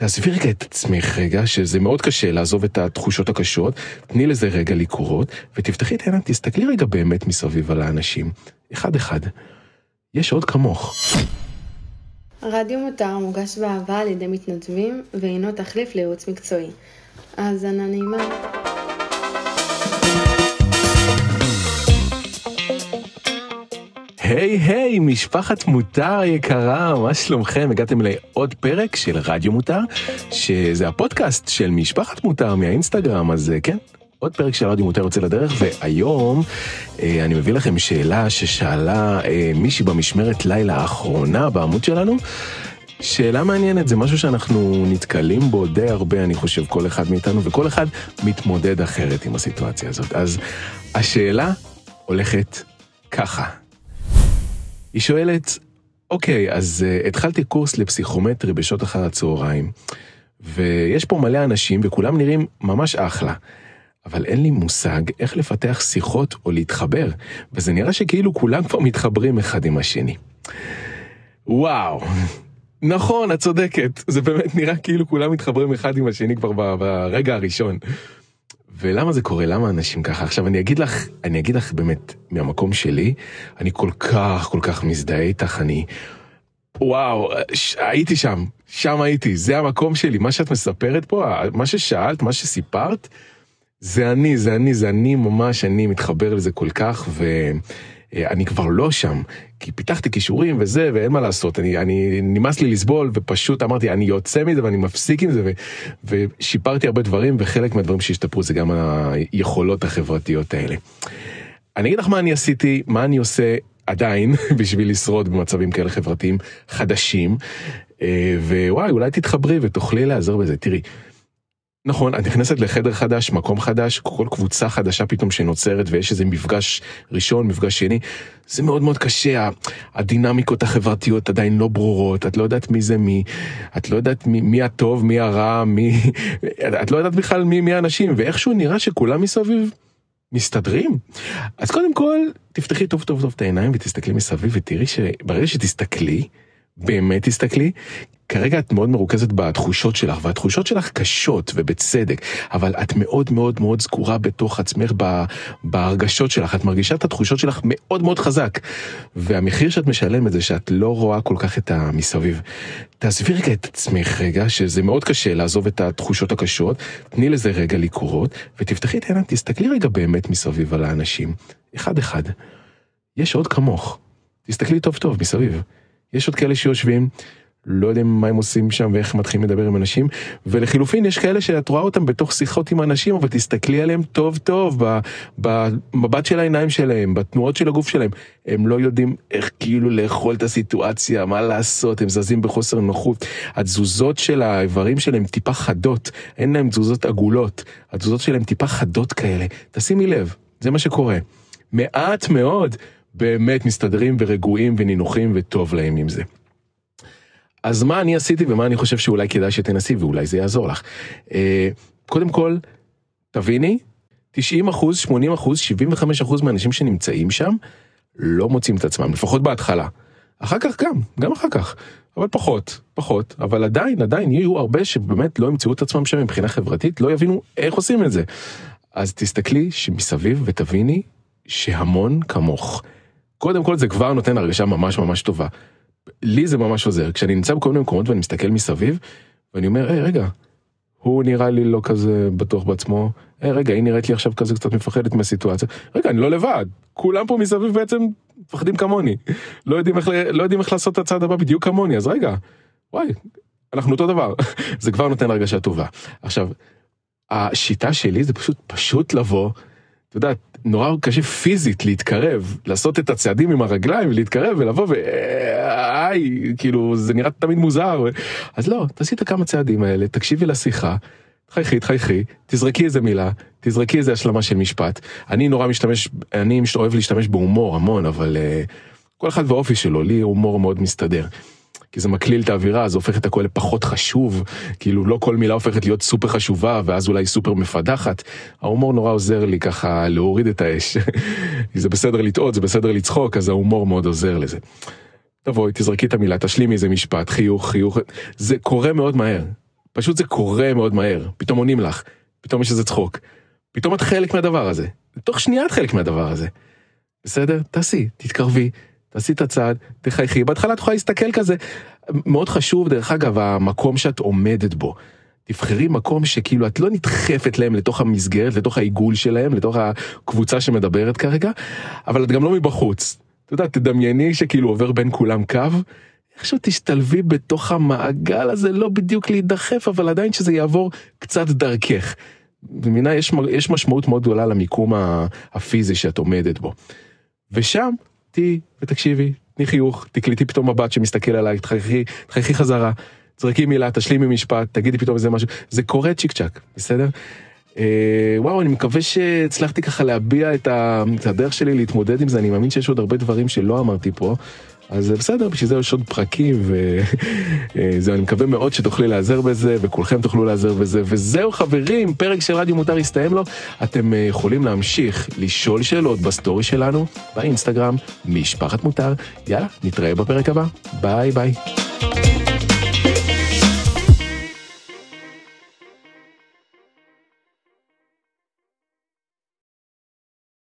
תעזבי רגע את עצמך רגע, שזה מאוד קשה לעזוב את התחושות הקשות, תני לזה רגע לקרות, ותפתחי את העיניים, תסתכלי רגע באמת מסביב על האנשים, אחד אחד. יש עוד כמוך. רדיו מותר מוגש באהבה על ידי מתנדבים, והינו תחליף לייעוץ מקצועי. האזנה נעימה. היי היי, משפחת מותר יקרה, מה שלומכם? הגעתם לעוד פרק של רדיו מותר, שזה הפודקאסט של משפחת מותר מהאינסטגרם, אז כן, עוד פרק של רדיו מותר יוצא לדרך, והיום אה, אני מביא לכם שאלה ששאלה אה, מישהי במשמרת לילה האחרונה בעמוד שלנו. שאלה מעניינת, זה משהו שאנחנו נתקלים בו די הרבה, אני חושב, כל אחד מאיתנו, וכל אחד מתמודד אחרת עם הסיטואציה הזאת. אז השאלה הולכת ככה. היא שואלת, אוקיי, אז uh, התחלתי קורס לפסיכומטרי בשעות אחר הצהריים, ויש פה מלא אנשים וכולם נראים ממש אחלה. אבל אין לי מושג איך לפתח שיחות או להתחבר, וזה נראה שכאילו כולם כבר מתחברים אחד עם השני. וואו, נכון, את צודקת, זה באמת נראה כאילו כולם מתחברים אחד עם השני כבר ברגע הראשון. ולמה זה קורה? למה אנשים ככה? עכשיו אני אגיד לך, אני אגיד לך באמת, מהמקום שלי, אני כל כך כל כך מזדהה איתך, אני... וואו, ש... הייתי שם, שם הייתי, זה המקום שלי, מה שאת מספרת פה, מה ששאלת, מה שסיפרת, זה אני, זה אני, זה אני ממש, אני מתחבר לזה כל כך, ואני כבר לא שם, כי פיתחתי כישורים וזה, ואין מה לעשות, אני, אני, נמאס לי לסבול, ופשוט אמרתי, אני יוצא מזה ואני מפסיק עם זה, ו, ושיפרתי הרבה דברים, וחלק מהדברים שהשתפרו זה גם היכולות החברתיות האלה. אני אגיד לך מה אני עשיתי, מה אני עושה עדיין בשביל לשרוד במצבים כאלה חברתיים חדשים, אה, ווואי, אולי תתחברי ותוכלי לעזור בזה. תראי, נכון, את נכנסת לחדר חדש, מקום חדש, כל קבוצה חדשה פתאום שנוצרת ויש איזה מפגש ראשון, מפגש שני, זה מאוד מאוד קשה, הדינמיקות החברתיות עדיין לא ברורות, את לא יודעת מי זה מי, את לא יודעת מי, מי הטוב, מי הרע, מי... את לא יודעת בכלל מי, מי האנשים, ואיכשהו נראה שכולם מסביב מסתדרים. אז קודם כל, תפתחי טוב טוב טוב את העיניים ותסתכלי מסביב ותראי שברגע שתסתכלי, באמת תסתכלי, כרגע את מאוד מרוכזת בתחושות שלך, והתחושות שלך קשות ובצדק, אבל את מאוד מאוד מאוד זכורה בתוך עצמך בהרגשות שלך, את מרגישה את התחושות שלך מאוד מאוד חזק, והמחיר שאת משלמת זה שאת לא רואה כל כך את המסביב. תעזבי רגע את עצמך רגע, שזה מאוד קשה לעזוב את התחושות הקשות, תני לזה רגע לקרות, ותפתחי את העיניים, תסתכלי רגע באמת מסביב על האנשים, אחד אחד. יש עוד כמוך, תסתכלי טוב טוב מסביב. יש עוד כאלה שיושבים, לא יודעים מה הם עושים שם ואיך מתחילים לדבר עם אנשים, ולחילופין יש כאלה שאת רואה אותם בתוך שיחות עם אנשים, אבל תסתכלי עליהם טוב טוב, במבט של העיניים שלהם, בתנועות של הגוף שלהם, הם לא יודעים איך כאילו לאכול את הסיטואציה, מה לעשות, הם זזים בחוסר נוחות. התזוזות של האיברים שלהם טיפה חדות, אין להם תזוזות עגולות, התזוזות שלהם טיפה חדות כאלה, תשימי לב, זה מה שקורה. מעט מאוד באמת מסתדרים ורגועים ונינוחים וטוב להם עם זה. אז מה אני עשיתי ומה אני חושב שאולי כדאי שתנסי ואולי זה יעזור לך. אה, קודם כל, תביני, 90 אחוז, 80 אחוז, 75 אחוז מהאנשים שנמצאים שם לא מוצאים את עצמם, לפחות בהתחלה. אחר כך גם, גם אחר כך, אבל פחות, פחות, אבל עדיין, עדיין יהיו הרבה שבאמת לא ימצאו את עצמם שם מבחינה חברתית, לא יבינו איך עושים את זה. אז תסתכלי שמסביב ותביני שהמון כמוך. קודם כל זה כבר נותן הרגשה ממש ממש טובה. לי זה ממש עוזר, כשאני נמצא בכל מיני מקומות ואני מסתכל מסביב, ואני אומר, היי רגע, הוא נראה לי לא כזה בטוח בעצמו, היי רגע, היא נראית לי עכשיו כזה קצת מפחדת מהסיטואציה, רגע, אני לא לבד, כולם פה מסביב בעצם מפחדים כמוני, לא יודעים איך, לא יודעים איך לעשות את הצעד הבא בדיוק כמוני, אז רגע, וואי, אנחנו אותו דבר, זה כבר נותן הרגשה טובה. עכשיו, השיטה שלי זה פשוט, פשוט לבוא, אתה יודע, נורא קשה פיזית להתקרב, לעשות את הצעדים עם הרגליים ולהתקרב ולבוא ו... היי, כאילו זה נראה תמיד מוזר. אז לא, תעשי את הכמה צעדים האלה, תקשיבי לשיחה, תחייכי, תחייכי, תזרקי איזה מילה, תזרקי איזה השלמה של משפט. אני נורא משתמש, אני אוהב להשתמש בהומור המון, אבל uh, כל אחד והאופי שלו, לי הומור מאוד מסתדר. כי זה מקליל את האווירה, זה הופך את הכל לפחות חשוב, כאילו לא כל מילה הופכת להיות סופר חשובה ואז אולי סופר מפדחת. ההומור נורא עוזר לי ככה להוריד את האש. זה בסדר לטעות, זה בסדר לצחוק, אז ההומור מאוד עוזר לזה. תבואי, תזרקי את המילה, תשלימי איזה משפט, חיוך, חיוך, זה קורה מאוד מהר. פשוט זה קורה מאוד מהר, פתאום עונים לך, פתאום יש איזה צחוק, פתאום את חלק מהדבר הזה, תוך שנייה את חלק מהדבר הזה. בסדר? תעשי, תתקרבי, תעשי את הצעד, תחייכי, בהתחלה את יכולה להסתכל כזה, מאוד חשוב דרך אגב המקום שאת עומדת בו. תבחרי מקום שכאילו את לא נדחפת להם לתוך המסגרת, לתוך העיגול שלהם, לתוך הקבוצה שמדברת כרגע, אבל את גם לא מבחוץ. אתה יודע, תדמייני שכאילו עובר בין כולם קו, איכשהו תשתלבי בתוך המעגל הזה, לא בדיוק להידחף, אבל עדיין שזה יעבור קצת דרכך. במינה יש, יש משמעות מאוד גדולה למיקום הפיזי שאת עומדת בו. ושם תהיי ותקשיבי, תני חיוך, תקליטי פתאום מבט שמסתכל עלייך, תחייכי, תחייכי חזרה, תזרקי מילה, תשלימי משפט, תגידי פתאום איזה משהו, זה קורה צ'יק צ'אק, בסדר? אה, וואו, אני מקווה שהצלחתי ככה להביע את הדרך שלי להתמודד עם זה, אני מאמין שיש עוד הרבה דברים שלא אמרתי פה. אז בסדר, בשביל זה יש עוד פרקים, וזהו, אני מקווה מאוד שתוכלי להיעזר בזה, וכולכם תוכלו להיעזר בזה, וזהו חברים, פרק של רדיו מותר הסתיים לו, אתם אה, יכולים להמשיך לשאול שאלות בסטורי שלנו, באינסטגרם, משפחת מותר, יאללה, נתראה בפרק הבא, ביי ביי.